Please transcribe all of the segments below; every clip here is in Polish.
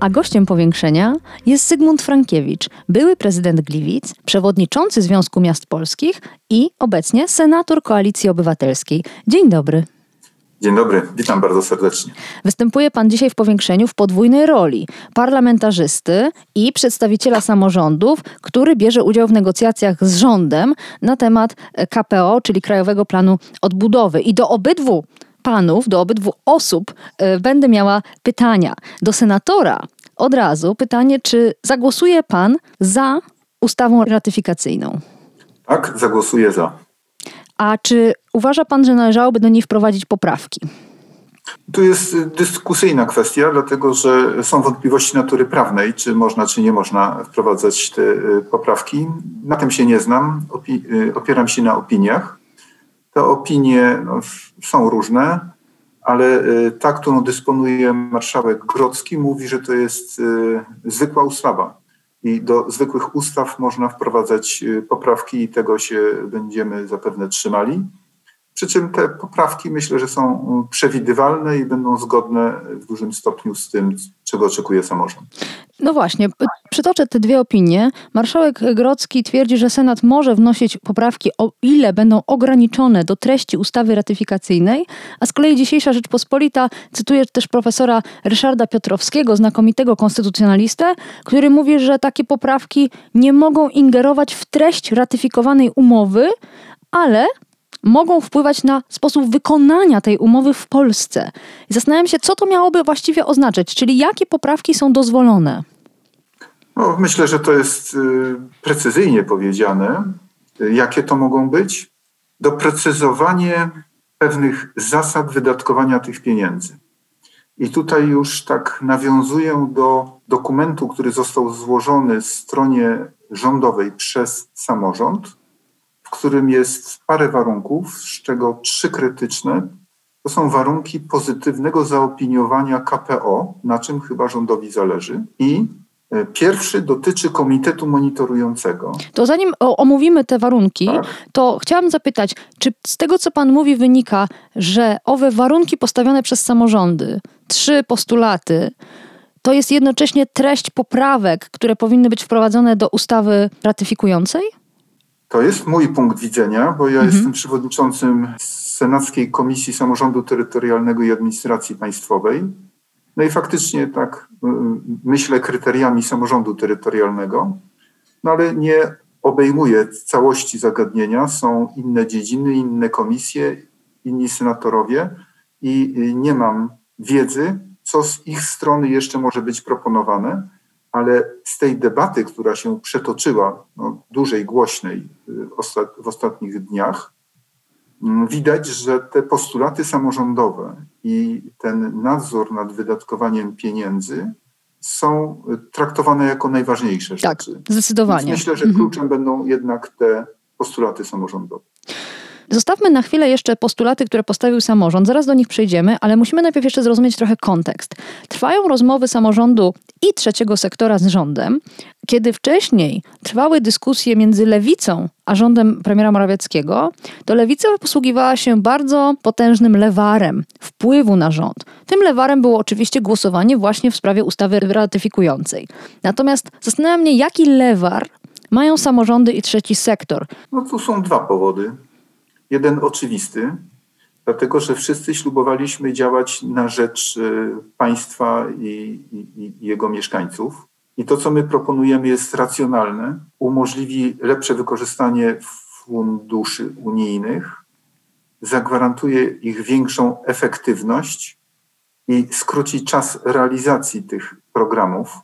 A gościem powiększenia jest Zygmunt Frankiewicz, były prezydent Gliwic, przewodniczący Związku Miast Polskich i obecnie senator Koalicji Obywatelskiej. Dzień dobry. Dzień dobry, witam bardzo serdecznie. Występuje pan dzisiaj w powiększeniu w podwójnej roli parlamentarzysty i przedstawiciela samorządów, który bierze udział w negocjacjach z rządem na temat KPO, czyli Krajowego Planu Odbudowy. I do obydwu panów, do obydwu osób y, będę miała pytania. Do senatora od razu pytanie, czy zagłosuje pan za ustawą ratyfikacyjną? Tak, zagłosuję za. A czy uważa pan, że należałoby do niej wprowadzić poprawki? Tu jest dyskusyjna kwestia, dlatego że są wątpliwości natury prawnej, czy można, czy nie można wprowadzać te y, poprawki. Na tym się nie znam, y, opieram się na opiniach. Te opinie no, są różne, ale ta, którą dysponuje marszałek Grodzki, mówi, że to jest zwykła ustawa i do zwykłych ustaw można wprowadzać y, poprawki i tego się będziemy zapewne trzymali. Przy czym te poprawki myślę, że są y, przewidywalne i będą zgodne w dużym stopniu z tym, czego oczekuje samorząd. No właśnie, przytoczę te dwie opinie. Marszałek Grodzki twierdzi, że Senat może wnosić poprawki, o ile będą ograniczone do treści ustawy ratyfikacyjnej, a z kolei dzisiejsza Rzeczpospolita cytuje też profesora Ryszarda Piotrowskiego, znakomitego konstytucjonalistę, który mówi, że takie poprawki nie mogą ingerować w treść ratyfikowanej umowy, ale mogą wpływać na sposób wykonania tej umowy w Polsce. zastanawiam się, co to miałoby właściwie oznaczać, czyli jakie poprawki są dozwolone. No, myślę, że to jest y, precyzyjnie powiedziane. Jakie to mogą być? Doprecyzowanie pewnych zasad wydatkowania tych pieniędzy. I tutaj już tak nawiązuję do dokumentu, który został złożony stronie rządowej przez samorząd, w którym jest parę warunków, z czego trzy krytyczne. To są warunki pozytywnego zaopiniowania KPO, na czym chyba rządowi zależy. I e, Pierwszy dotyczy komitetu monitorującego. To zanim omówimy te warunki, tak. to chciałam zapytać, czy z tego, co Pan mówi, wynika, że owe warunki postawione przez samorządy, trzy postulaty, to jest jednocześnie treść poprawek, które powinny być wprowadzone do ustawy ratyfikującej? To jest mój punkt widzenia, bo ja mhm. jestem przewodniczącym Senackiej Komisji Samorządu Terytorialnego i Administracji Państwowej. No i faktycznie tak y, myślę kryteriami samorządu terytorialnego, no ale nie obejmuje całości zagadnienia. Są inne dziedziny, inne komisje, inni senatorowie i nie mam wiedzy, co z ich strony jeszcze może być proponowane ale z tej debaty, która się przetoczyła, no, dużej, głośnej y, w ostatnich dniach, mm, widać, że te postulaty samorządowe i ten nadzór nad wydatkowaniem pieniędzy są traktowane jako najważniejsze tak, rzeczy. zdecydowanie. Więc myślę, że mhm. kluczem mhm. będą jednak te postulaty samorządowe. Zostawmy na chwilę jeszcze postulaty, które postawił samorząd, zaraz do nich przejdziemy, ale musimy najpierw jeszcze zrozumieć trochę kontekst. Trwają rozmowy samorządu i trzeciego sektora z rządem, kiedy wcześniej trwały dyskusje między lewicą a rządem premiera Morawieckiego, to lewica posługiwała się bardzo potężnym lewarem wpływu na rząd. Tym lewarem było oczywiście głosowanie właśnie w sprawie ustawy ratyfikującej. Natomiast zastanawia mnie, jaki lewar mają samorządy i trzeci sektor. No tu są dwa powody. Jeden oczywisty, dlatego że wszyscy ślubowaliśmy działać na rzecz y, państwa i, i, i jego mieszkańców. I to, co my proponujemy, jest racjonalne, umożliwi lepsze wykorzystanie funduszy unijnych, zagwarantuje ich większą efektywność i skróci czas realizacji tych programów,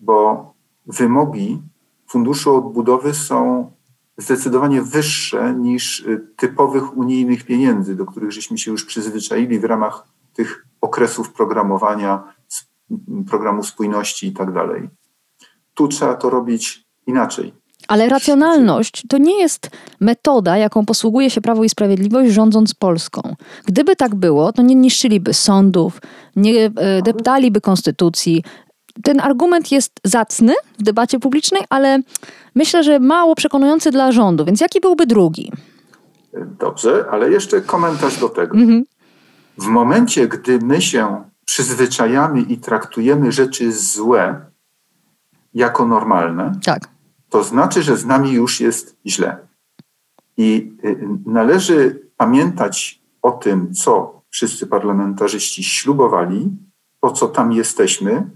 bo wymogi funduszu odbudowy są zdecydowanie wyższe niż y, typowych unijnych pieniędzy, do których żeśmy się już przyzwyczaili w ramach tych okresów programowania, programu spójności i tak dalej. Tu trzeba to robić inaczej. Ale racjonalność to nie jest metoda, jaką posługuje się Prawo i Sprawiedliwość rządząc Polską. Gdyby tak było, to nie niszczyliby sądów, nie e, deptaliby konstytucji. Ten argument jest zacny w debacie publicznej, ale myślę, że mało przekonujący dla rządu. Więc jaki byłby drugi? Dobrze, ale jeszcze komentarz do tego. Mhm. W momencie, gdy my się przyzwyczajamy i traktujemy rzeczy złe jako normalne, tak. to znaczy, że z nami już jest źle. I y, należy pamiętać o tym, co wszyscy parlamentarzyści ślubowali, po co tam jesteśmy,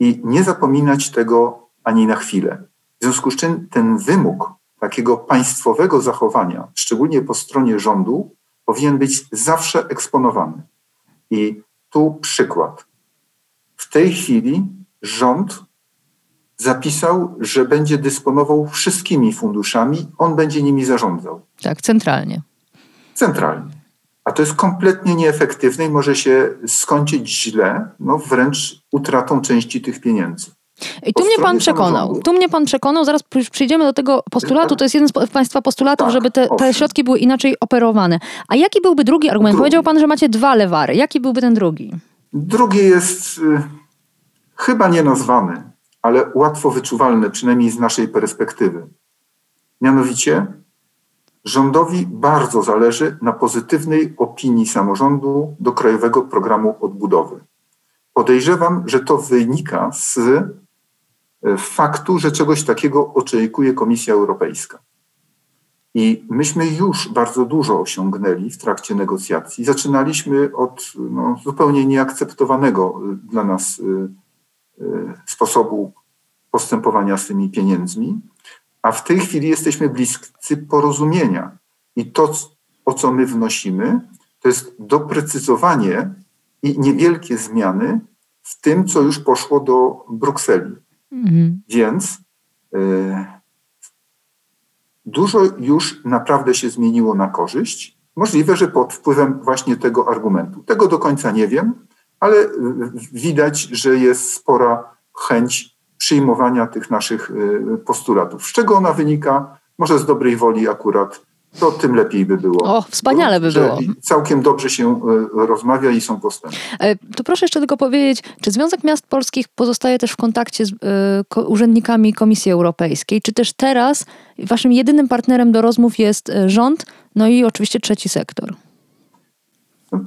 i nie zapominać tego ani na chwilę. W związku z czym ten wymóg takiego państwowego zachowania, szczególnie po stronie rządu, powinien być zawsze eksponowany. I tu przykład. W tej chwili rząd zapisał, że będzie dysponował wszystkimi funduszami, on będzie nimi zarządzał. Tak, centralnie. Centralnie. A to jest kompletnie nieefektywne i może się skończyć źle, no wręcz utratą części tych pieniędzy. I tu mnie pan przekonał. Tu mnie pan przekonał, zaraz przyjdziemy do tego postulatu. To jest jeden z państwa postulatów, tak, żeby te, te, środki były inaczej operowane. A jaki byłby drugi argument? Drugi. Powiedział pan, że macie dwa lewary. Jaki byłby ten drugi? Drugi jest y, chyba nienazwany, ale łatwo wyczuwalny, przynajmniej z naszej perspektywy. Mianowicie rządowi bardzo zależy na pozytywnej opinii samorządu do Krajowego Programu Odbudowy. Podejrzewam, że to wynika z faktu, że czegoś takiego oczekuje Komisja Europejska. I myśmy już bardzo dużo osiągnęli w trakcie negocjacji. Zaczynaliśmy od no, zupełnie nieakceptowanego dla nas y, sposobu postępowania z tymi pieniędzmi, a w tej chwili jesteśmy bliscy porozumienia. I to, o co my wnosimy, to jest doprecyzowanie i niewielkie zmiany w tym, co już poszło do Brukseli. Mhm. Więc y, dużo już naprawdę się zmieniło na korzyść. Możliwe, że pod wpływem właśnie tego argumentu. Tego do końca nie wiem, ale widać, że jest spora chęć przyjmowania tych naszych y, postulatów. Z czego ona wynika? Może z dobrej woli akurat to tym lepiej by było. O, wspaniale by było. Całkiem dobrze się e, rozmawia i są postępy. E, to proszę jeszcze tylko powiedzieć, czy Związek Miast Polskich pozostaje też w kontakcie z e, urzędnikami Komisji Europejskiej? Czy też teraz waszym jedynym partnerem do rozmów jest rząd, no i oczywiście trzeci sektor?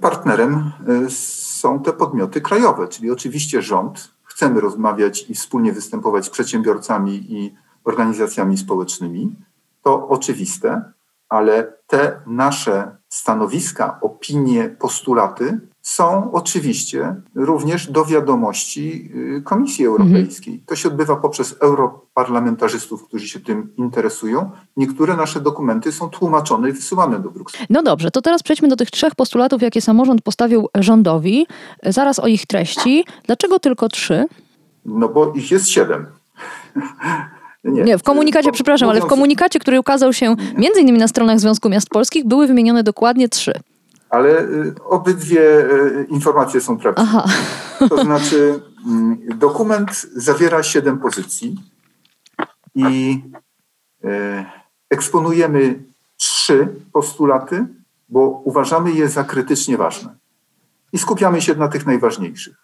Partnerem są te podmioty krajowe, czyli oczywiście rząd. Chcemy rozmawiać i wspólnie występować z przedsiębiorcami i organizacjami społecznymi. To oczywiste ale te nasze stanowiska, opinie, postulaty są oczywiście również do wiadomości y, Komisji Europejskiej. Mhm. To się odbywa poprzez europarlamentarzystów, którzy się tym interesują. Niektóre nasze dokumenty są tłumaczone i wysyłane do Brukseli. No dobrze, to teraz przejdźmy do tych trzech postulatów, jakie samorząd postawił rządowi. Zaraz o ich treści. Dlaczego tylko trzy? No bo ich jest siedem. Nie, nie w komunikacie, przepraszam, ale w komunikacie, który ukazał się między innymi na stronach Związku Miast Polskich, były wymienione dokładnie trzy. Ale y, obydwie y, informacje są prawdziwe. Aha. To znaczy, mm, dokument zawiera siedem pozycji i y, eksponujemy trzy postulaty, bo uważamy je za krytycznie ważne. I skupiamy się na tych najważniejszych.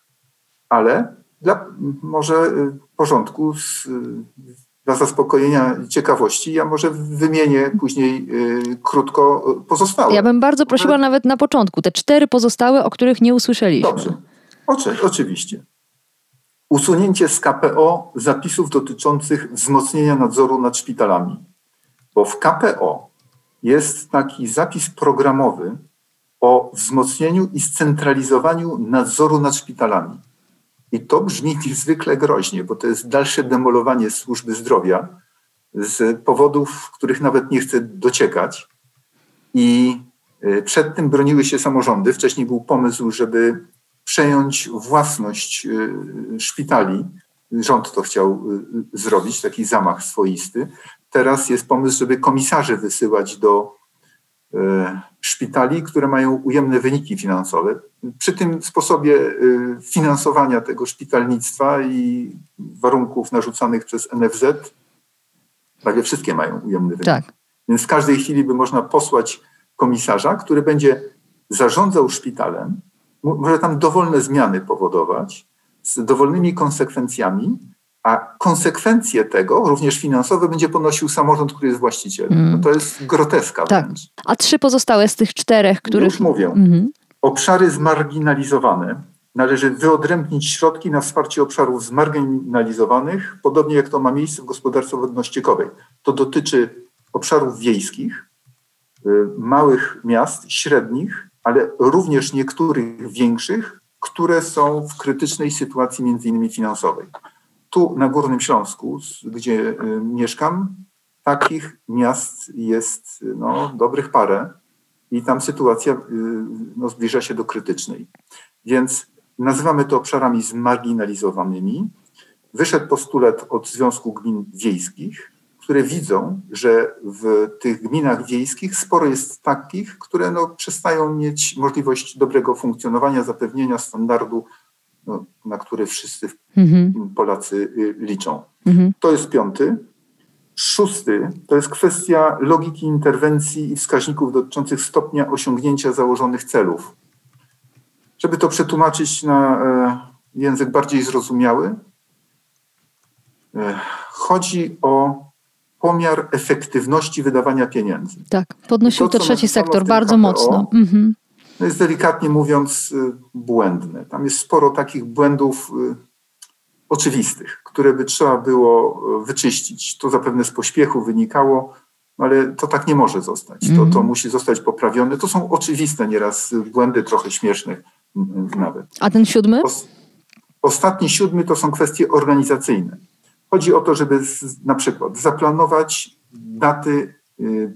Ale dla może porządku z, dla zaspokojenia ciekawości, ja może wymienię później y, krótko pozostałe. Ja bym bardzo prosiła nawet na początku, te cztery pozostałe, o których nie usłyszeliśmy. Dobrze, Oczy, oczywiście. Usunięcie z KPO zapisów dotyczących wzmocnienia nadzoru nad szpitalami. Bo w KPO jest taki zapis programowy o wzmocnieniu i scentralizowaniu nadzoru nad szpitalami. I to brzmi niezwykle groźnie, bo to jest dalsze demolowanie służby zdrowia z powodów, których nawet nie chcę dociekać. I e, przed tym broniły się samorządy. Wcześniej był pomysł, żeby przejąć własność e, szpitali. Rząd to chciał e, zrobić, taki zamach swoisty. Teraz jest pomysł, żeby komisarzy wysyłać do szpitali, które mają ujemne wyniki finansowe. Przy tym sposobie y, finansowania tego szpitalnictwa i warunków narzucanych przez NFZ prawie wszystkie mają ujemny wynik. Tak. Więc w każdej chwili by można posłać komisarza, który będzie zarządzał szpitalem, może tam dowolne zmiany powodować z dowolnymi konsekwencjami, a konsekwencje tego, również finansowe, będzie ponosił samorząd, który jest właścicielem. Mm. No to jest groteska tak. wręcz. A trzy pozostałe z tych czterech, których... Już mówię. Mm. Obszary zmarginalizowane. Należy wyodrębnić środki na wsparcie obszarów zmarginalizowanych, podobnie jak to ma miejsce w gospodarce wodno-ściekowej. To dotyczy obszarów wiejskich, y, małych miast, średnich, ale również niektórych większych, które są w krytycznej sytuacji między innymi finansowej. Tu na Górnym Śląsku, gdzie y, mieszkam, takich miast jest no, dobrych parę i tam sytuacja y, no, zbliża się do krytycznej. Więc nazywamy to obszarami zmarginalizowanymi. Wyszedł postulat od Związku Gmin Wiejskich, które widzą, że w tych gminach wiejskich sporo jest takich, które no, przestają mieć możliwość dobrego funkcjonowania, zapewnienia standardu, na który wszyscy mhm. Polacy y, liczą. Mhm. To jest piąty. Szósty to jest kwestia logiki interwencji i wskaźników dotyczących stopnia osiągnięcia założonych celów. Żeby to przetłumaczyć na e, język bardziej zrozumiały, e, chodzi o pomiar efektywności wydawania pieniędzy. Tak, podnosił to, to trzeci sektor bardzo KPO, mocno. Mhm. No jest delikatnie mówiąc y, błędne. Tam jest sporo takich błędów y, oczywistych, które by trzeba było y, wyczyścić. To zapewne z pośpiechu wynikało, ale to tak nie może zostać. To, to mhm. musi zostać poprawione. To są oczywiste nieraz błędy, trochę śmieszne nawet. A ten siódmy? Ostatni siódmy to są kwestie organizacyjne. Chodzi o to, żeby na przykład zaplanować daty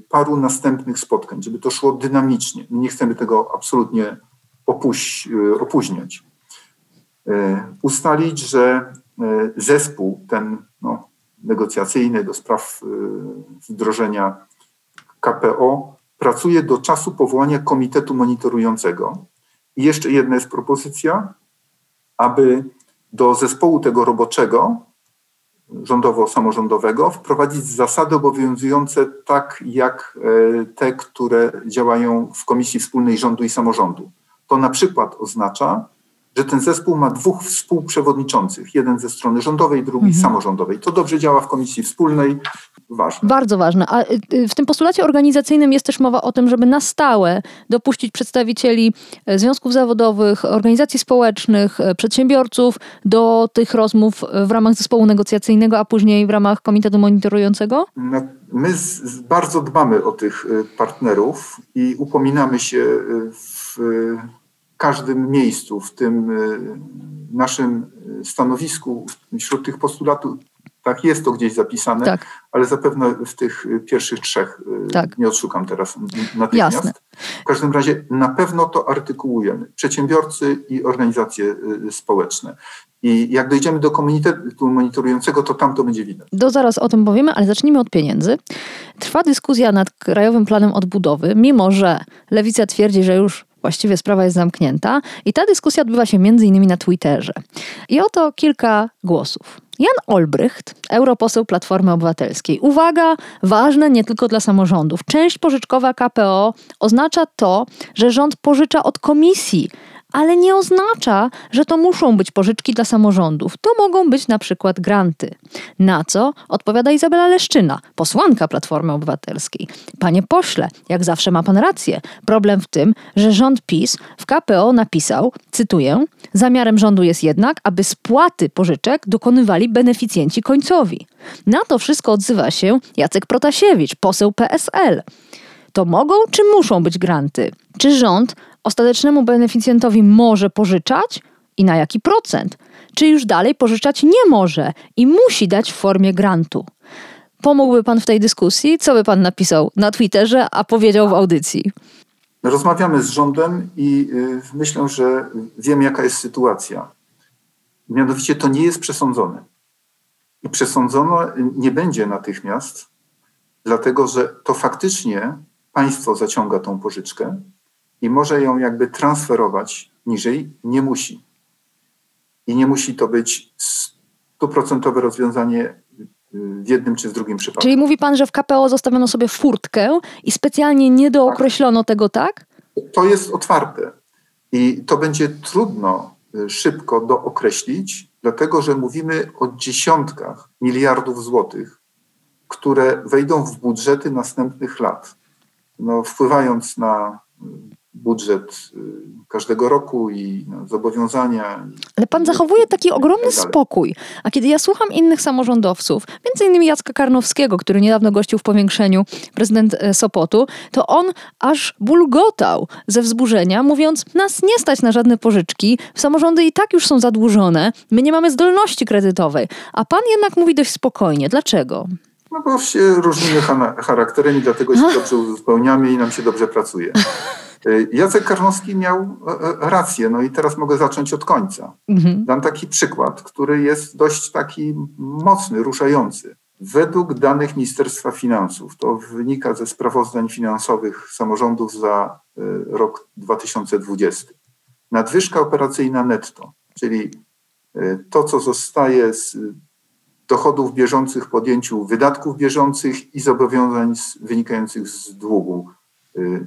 paru następnych spotkań, żeby to szło dynamicznie. Nie chcemy tego absolutnie opuś, y, opóźniać. Y, ustalić, że zespół ten no, negocjacyjny do spraw wdrożenia KPO pracuje do czasu powołania komitetu monitorującego. I jeszcze jedna jest propozycja, aby do zespołu tego roboczego rządowo-samorządowego wprowadzić zasady obowiązujące tak jak e, te, które działają w Komisji Wspólnej Rządu i Samorządu. To na przykład oznacza, że ten zespół ma dwóch współprzewodniczących, jeden ze strony rządowej, drugi mhm. samorządowej. To dobrze działa w Komisji Wspólnej, ważne. Bardzo ważne. A y, y, w tym postulacie organizacyjnym jest też mowa o tym, żeby na stałe dopuścić przedstawicieli e, związków zawodowych, organizacji społecznych, e, przedsiębiorców do tych rozmów w ramach zespołu negocjacyjnego, a później w ramach komitetu monitorującego? No, my z, bardzo dbamy o tych e, partnerów i upominamy się w każdym miejscu, w tym naszym stanowisku, wśród tych postulatów tak, jest to gdzieś zapisane, tak. ale zapewne w tych pierwszych trzech y, tak. nie odszukam teraz natychmiast. Jasne. W każdym razie na pewno to artykułujemy. Przedsiębiorcy i organizacje y, społeczne. I jak dojdziemy do komunitetu monitorującego, to tam to będzie widać. Do zaraz o tym powiemy, ale zacznijmy od pieniędzy. Trwa dyskusja nad Krajowym Planem Odbudowy, mimo że Lewica twierdzi, że już właściwie sprawa jest zamknięta i ta dyskusja odbywa się między innymi na Twitterze. I oto kilka głosów. Jan Olbrycht, europoseł Platformy Obywatelskiej. Uwaga, ważne nie tylko dla samorządów. Część pożyczkowa KPO oznacza to, że rząd pożycza od komisji, ale nie oznacza, że to muszą być pożyczki dla samorządów. To mogą być na przykład granty. Na co odpowiada Izabela Leszczyna, posłanka Platformy Obywatelskiej. Panie pośle, jak zawsze ma pan rację. Problem w tym, że rząd PiS w KPO napisał, cytuję, zamiarem rządu jest jednak, aby spłaty pożyczek dokonywali beneficjenci końcowi. Na to wszystko odzywa się Jacek Protasiewicz, poseł PSL. To mogą czy muszą być granty? Czy rząd ostatecznemu beneficjentowi może pożyczać i na jaki procent? Czy już dalej pożyczać nie może i musi dać w formie grantu? Pomógłby Pan w tej dyskusji? Co by Pan napisał na Twitterze, a powiedział w audycji? Rozmawiamy z rządem i y, myślę, że wiem, jaka jest sytuacja. Mianowicie to nie jest przesądzone. I przesądzono nie będzie natychmiast, dlatego że to faktycznie państwo zaciąga tą pożyczkę, i może ją jakby transferować niżej, nie musi. I nie musi to być stuprocentowe rozwiązanie w jednym czy w drugim przypadku. Czyli mówi pan, że w KPO zostawiono sobie furtkę i specjalnie nie dookreślono tak. tego, tak? To jest otwarte i to będzie trudno y, szybko dookreślić, dlatego że mówimy o dziesiątkach miliardów złotych, które wejdą w budżety następnych lat, no, wpływając na budżet y, każdego roku i no, zobowiązania. Ale pan zachowuje taki ogromny tak spokój. A kiedy ja słucham innych samorządowców, między innymi Jacka Karnowskiego, który niedawno gościł w powiększeniu prezydent e, Sopotu, to on aż bulgotał ze wzburzenia, mówiąc, nas nie stać na żadne pożyczki, samorządy i tak już są zadłużone, my nie mamy zdolności kredytowej. A pan jednak mówi dość spokojnie. Dlaczego? No bo się różnimy charakterem i dlatego się dobrze uzupełniamy i nam się dobrze pracuje. Y, Jacek Karnowski miał e, e, rację, no i teraz mogę zacząć od końca. Mhm. Dam taki przykład, który jest dość taki mocny, ruszający. Według danych Ministerstwa Finansów, to wynika ze sprawozdań finansowych samorządów za e, rok 2020, nadwyżka operacyjna netto, czyli to, co zostaje z dochodów bieżących podjęciu wydatków bieżących i zobowiązań wynikających z długu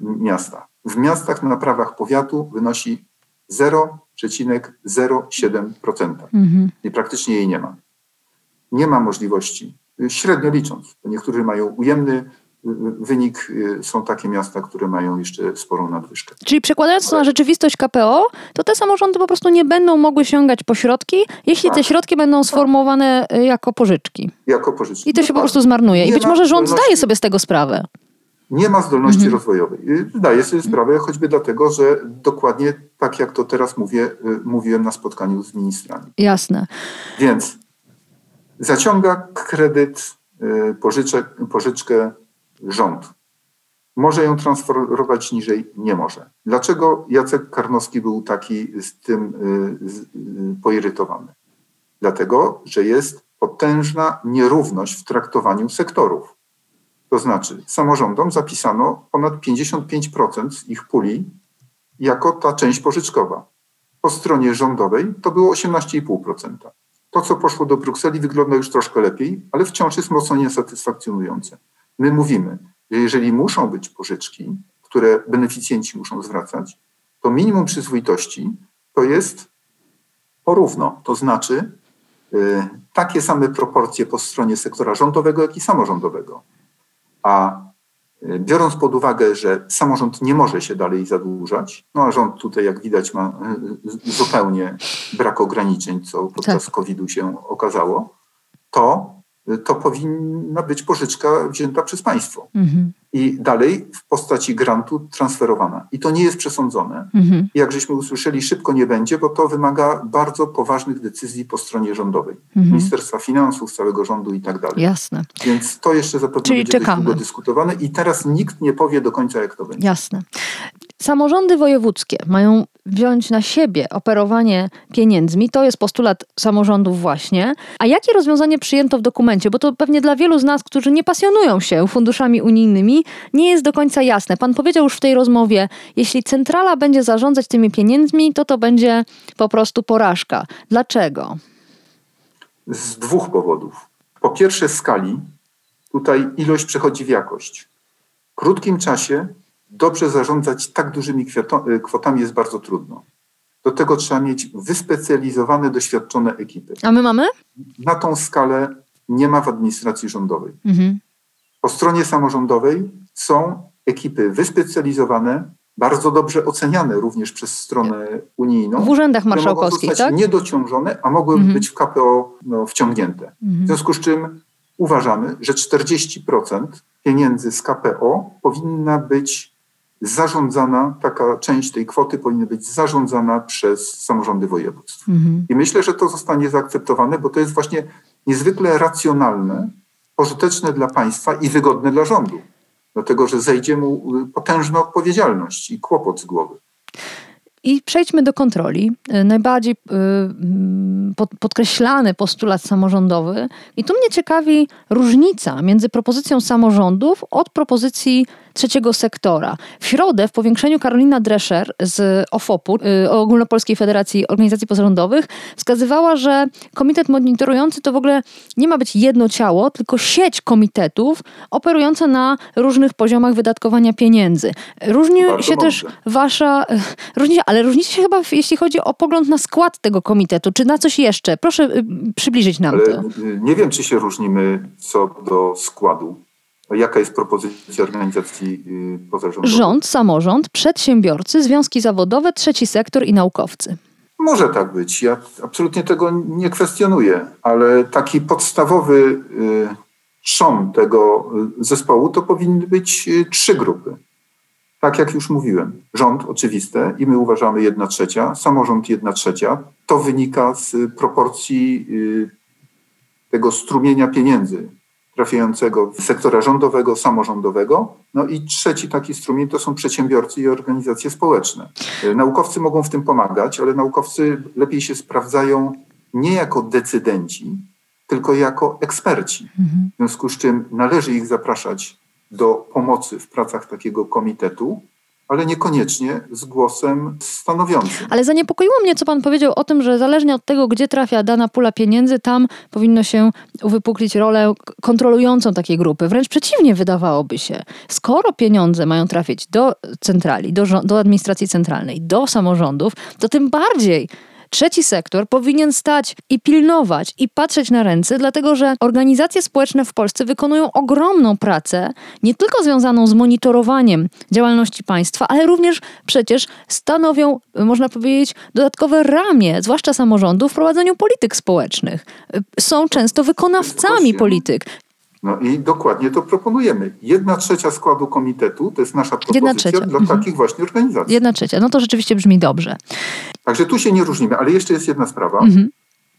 miasta w miastach na prawach powiatu wynosi 0,07%. Mhm. I praktycznie jej nie ma. Nie ma możliwości, średnio licząc, niektórzy mają ujemny wynik, są takie miasta, które mają jeszcze sporą nadwyżkę. Czyli przekładając to na rzeczywistość KPO, to te samorządy po prostu nie będą mogły sięgać po środki, jeśli tak. te środki będą sformułowane jako pożyczki. Jako pożyczki. I to się po prostu zmarnuje. I być może rząd zdaje sobie z tego sprawę nie ma zdolności mhm. rozwojowej. Zdaję sobie sprawę choćby dlatego, że dokładnie tak jak to teraz mówię, y, mówiłem na spotkaniu z ministrami. Jasne. Więc zaciąga kredyt, y, pożyczek, pożyczkę rząd. Może ją transferować niżej? Nie może. Dlaczego Jacek Karnowski był taki z tym y, poirytowany? Dlatego, że jest potężna nierówność w traktowaniu sektorów. To znaczy, samorządom zapisano ponad 55% z ich puli jako ta część pożyczkowa. Po stronie rządowej to było 18,5%. To, co poszło do Brukseli, wygląda już troszkę lepiej, ale wciąż jest mocno niesatysfakcjonujące. My mówimy, że jeżeli muszą być pożyczki, które beneficjenci muszą zwracać, to minimum przyzwoitości to jest porówno. To znaczy y, takie same proporcje po stronie sektora rządowego, jak i samorządowego. A y, biorąc pod uwagę, że samorząd nie może się dalej zadłużać, no a rząd tutaj, jak widać, ma y, zupełnie brak ograniczeń, co podczas tak. COVID-u się okazało, to to powinna być pożyczka wzięta przez państwo mhm. I dalej w postaci grantu transferowana. I to nie jest przesądzone. Mhm. Jak żeśmy usłyszeli, szybko nie będzie, bo to wymaga bardzo poważnych decyzji po stronie rządowej. Mhm. Ministerstwa Finansów, całego rządu i tak dalej. Jasne. Więc to jeszcze zapewne Czyli będzie czekamy. długo dyskutowane i teraz nikt nie powie do końca, jak to będzie. Jasne. Samorządy wojewódzkie mają wziąć na siebie operowanie pieniędzmi. To jest postulat samorządów właśnie. A jakie rozwiązanie przyjęto w dokumencie? Bo to pewnie dla wielu z nas, którzy nie pasjonują się funduszami unijnymi, nie jest do końca jasne. Pan powiedział już w tej rozmowie, jeśli centrala będzie zarządzać tymi pieniędzmi, to to będzie po prostu porażka. Dlaczego? Z dwóch powodów. Po pierwsze skali. Tutaj ilość przechodzi w jakość. W krótkim czasie dobrze zarządzać tak dużymi y, kwotami jest bardzo trudno. Do tego trzeba mieć wyspecjalizowane, doświadczone ekipy. A my mamy? Na tą skalę nie ma w administracji rządowej. Mhm. Po stronie samorządowej są ekipy wyspecjalizowane, bardzo dobrze oceniane również przez stronę unijną. W urzędach marszałkowskich, tak? Niedociążone, a mogłyby mhm. być w KPO no, wciągnięte. Mhm. W związku z czym uważamy, że 40% pieniędzy z KPO powinna być zarządzana, taka część tej kwoty powinna być zarządzana przez samorządy województw. Mhm. I myślę, że to zostanie zaakceptowane, bo to jest właśnie niezwykle racjonalne, pożyteczne dla państwa i wygodne dla rządu, dlatego że zejdzie mu y, potężna odpowiedzialność i kłopot z głowy. I przejdźmy do kontroli. Y, najbardziej y, mm, podkreślany postulat samorządowy. I tu mnie ciekawi różnica między propozycją samorządów od propozycji trzeciego sektora. W środę w powiększeniu Karolina Drescher z OFOP-u, y, Ogólnopolskiej Federacji Organizacji Pozarządowych, wskazywała, że komitet monitorujący to w ogóle nie ma być jedno ciało, tylko sieć komitetów operująca na różnych poziomach wydatkowania pieniędzy. Różni Bardzo się też wasza, różni ale różnicie się chyba, jeśli chodzi o pogląd na skład tego komitetu, czy na coś jeszcze. Proszę y, przybliżyć nam Ale to. nie wiem, czy się różnimy co do składu. Jaka jest propozycja organizacji y, pozarządowych? Rząd, samorząd, przedsiębiorcy, związki zawodowe, trzeci sektor i naukowcy. Może tak być. Ja absolutnie tego nie kwestionuję, ale taki podstawowy y, trzon tego y, zespołu to powinny być y, trzy grupy. Tak jak już mówiłem, rząd oczywiste i my uważamy jedna trzecia, samorząd jedna trzecia. To wynika z y, proporcji y, tego strumienia pieniędzy trafiającego z sektora rządowego, samorządowego. No i trzeci taki strumień to są przedsiębiorcy i organizacje społeczne. Y, Naukowcy mogą w tym pomagać, ale naukowcy lepiej się sprawdzają nie jako decydenci, tylko jako eksperci. W związku z czym należy ich zapraszać do pomocy w pracach takiego komitetu, ale niekoniecznie z głosem stanowiącym. Ale zaniepokoiło mnie, co pan powiedział o tym, że zależnie od tego, gdzie trafia dana pula pieniędzy, tam powinno się uwypuklić rolę kontrolującą takiej grupy. Wręcz przeciwnie, wydawałoby się. Skoro pieniądze mają trafić do centrali, do, do administracji centralnej, do samorządów, to tym bardziej Trzeci sektor powinien stać i pilnować i patrzeć na ręce, dlatego że organizacje społeczne w Polsce wykonują ogromną pracę, nie tylko związaną z monitorowaniem działalności państwa, ale również przecież stanowią, można powiedzieć, dodatkowe ramię, zwłaszcza samorządów, w prowadzeniu polityk społecznych. Są często wykonawcami polityk. No i dokładnie to proponujemy. Jedna trzecia składu komitetu to jest nasza propozycja dla mhm. takich właśnie organizacji. Jedna trzecia. No to rzeczywiście brzmi dobrze. Także tu się nie różnimy, ale jeszcze jest jedna sprawa, Mhm.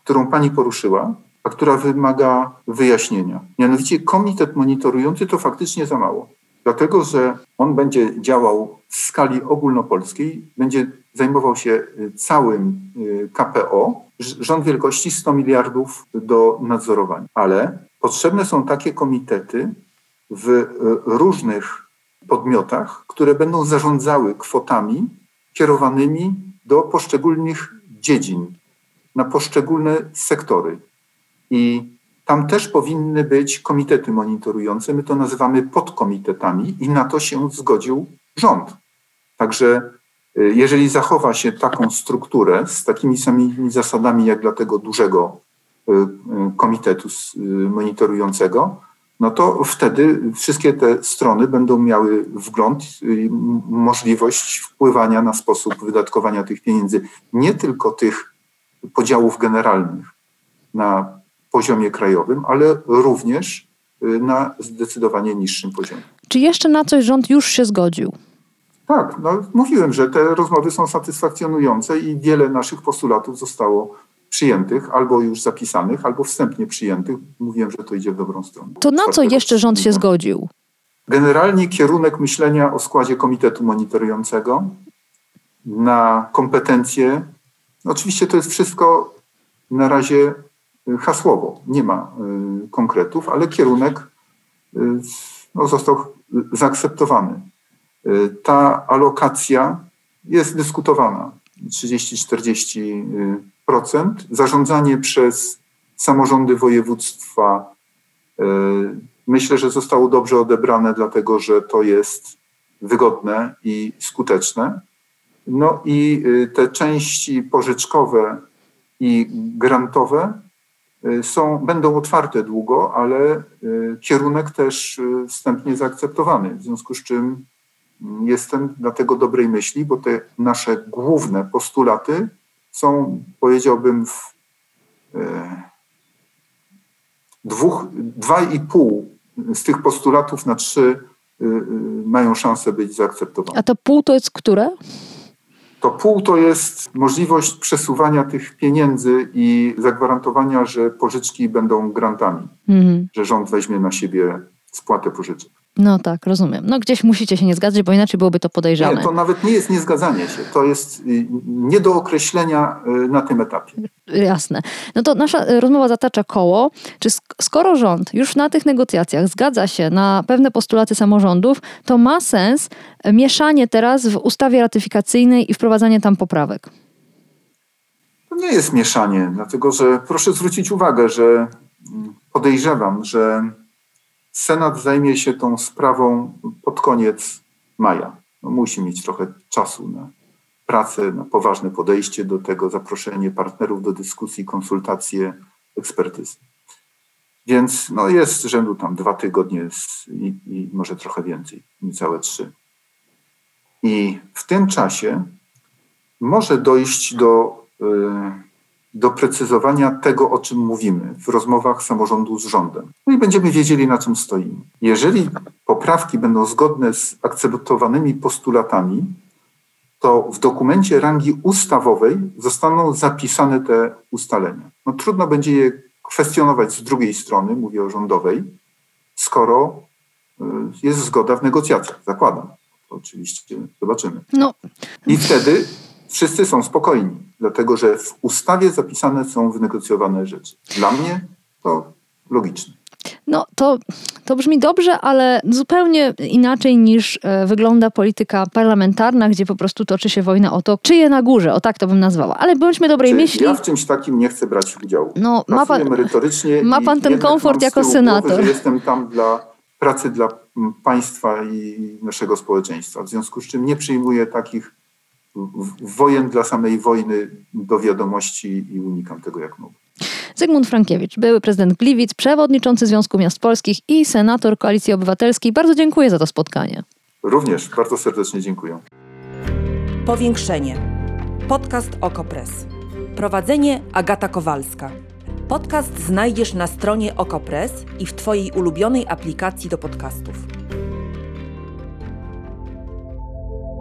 którą pani poruszyła, a która wymaga wyjaśnienia. Mianowicie komitet monitorujący to faktycznie za mało. Dlatego, że on będzie działał w skali ogólnopolskiej, będzie zajmował się y, całym y, KPO, rząd wielkości 100 miliardów do nadzorowania. Ale potrzebne są takie komitety w y, różnych podmiotach, które będą zarządzały kwotami kierowanymi do poszczególnych dziedzin, na poszczególne sektory. I tam też powinny być komitety monitorujące. My to nazywamy podkomitetami i na to się zgodził rząd. Także y, jeżeli zachowa się taką strukturę z takimi samymi zasadami jak dla tego dużego y, y, komitetu monitorującego, no to wtedy wszystkie te strony będą miały wgląd i możliwość wpływania na sposób wydatkowania tych pieniędzy, nie tylko tych podziałów generalnych na poziomie krajowym, ale również y, na zdecydowanie niższym poziomie. Czy jeszcze na coś rząd już się zgodził? Tak, no, mówiłem, że te rozmowy są satysfakcjonujące i wiele naszych postulatów zostało przyjętych, albo już zapisanych, albo wstępnie przyjętych. Mówiłem, że to idzie w dobrą stronę. To na co jeszcze rząd się zgodził? Generalnie kierunek myślenia o składzie komitetu monitorującego na kompetencje. Oczywiście to jest wszystko na razie y, hasłowo, nie ma y, konkretów, ale kierunek y, no, został zaakceptowany. Y, Ta alokacja jest dyskutowana 30-40%. Zarządzanie przez samorządy województwa y, myślę, że zostało dobrze odebrane, dlatego że to jest wygodne i skuteczne. No i y, te części pożyczkowe i grantowe y, są, będą otwarte długo, ale y, kierunek też wstępnie zaakceptowany. W związku z czym mm, jestem dlatego dobrej myśli, bo te nasze główne postulaty są, powiedziałbym, w y, dwóch, dwa i pół z tych postulatów na trzy y, y, mają szansę być zaakceptowane. A to pół to jest które? To pół to jest możliwość przesuwania tych pieniędzy i zagwarantowania, że pożyczki będą grantami, Mhm. że rząd weźmie na siebie spłatę pożyczek. No tak, rozumiem. No gdzieś musicie się nie zgadzać, bo inaczej byłoby to podejrzane. Nie, to nawet nie jest niezgadzanie się, to jest y, nie do określenia y, na tym etapie. Jasne. No to nasza y, rozmowa zatacza koło. Czy skoro rząd już na tych negocjacjach zgadza się na pewne postulaty samorządów, to ma sens mieszanie teraz w ustawie ratyfikacyjnej i wprowadzanie tam poprawek? To nie jest mieszanie, dlatego że proszę zwrócić uwagę, że mm, podejrzewam, że Senat zajmie się tą sprawą pod koniec maja. No, musi mieć trochę czasu na pracę, na poważne podejście do tego, zaproszenie partnerów do dyskusji, konsultacje, ekspertyzy. Więc no, jest rzędu tam dwa tygodnie i, i może trochę więcej, niecałe trzy. I w tym czasie może dojść do y, doprecyzowania tego, o czym mówimy w rozmowach samorządu z rządem. No i będziemy wiedzieli, na czym stoimy. Jeżeli poprawki będą zgodne z akceptowanymi postulatami, to w dokumencie rangi ustawowej zostaną zapisane te ustalenia. No, trudno będzie je kwestionować z drugiej strony, mówię o rządowej, skoro y, jest zgoda w negocjacjach, zakładam. To oczywiście zobaczymy. No. I wtedy wszyscy są spokojni, dlatego że w ustawie zapisane są wynegocjowane rzeczy. Dla mnie to logiczne. No to, to brzmi dobrze, ale zupełnie inaczej niż e, wygląda polityka parlamentarna, gdzie po prostu toczy się wojna o to, czyje na górze, o tak to bym nazwała. Ale bądźmy dobrej Czy myśli. Ja w czymś takim nie chcę brać udziału. No, ma pan, merytorycznie ma pan ten komfort jako senator. Głowy, jestem tam dla pracy dla państwa i naszego społeczeństwa. W związku z czym nie przyjmuję takich wojen dla samej wojny do wiadomości i unikam tego jak mogę. Zygmunt Frankiewicz, były prezydent Gliwic, przewodniczący Związku Miast Polskich i senator Koalicji Obywatelskiej. Bardzo dziękuję za to spotkanie. Również bardzo serdecznie dziękuję. Powiększenie. Podcast Okopres. Prowadzenie Agata Kowalska. Podcast znajdziesz na stronie Okopres i w Twojej ulubionej aplikacji do podcastów.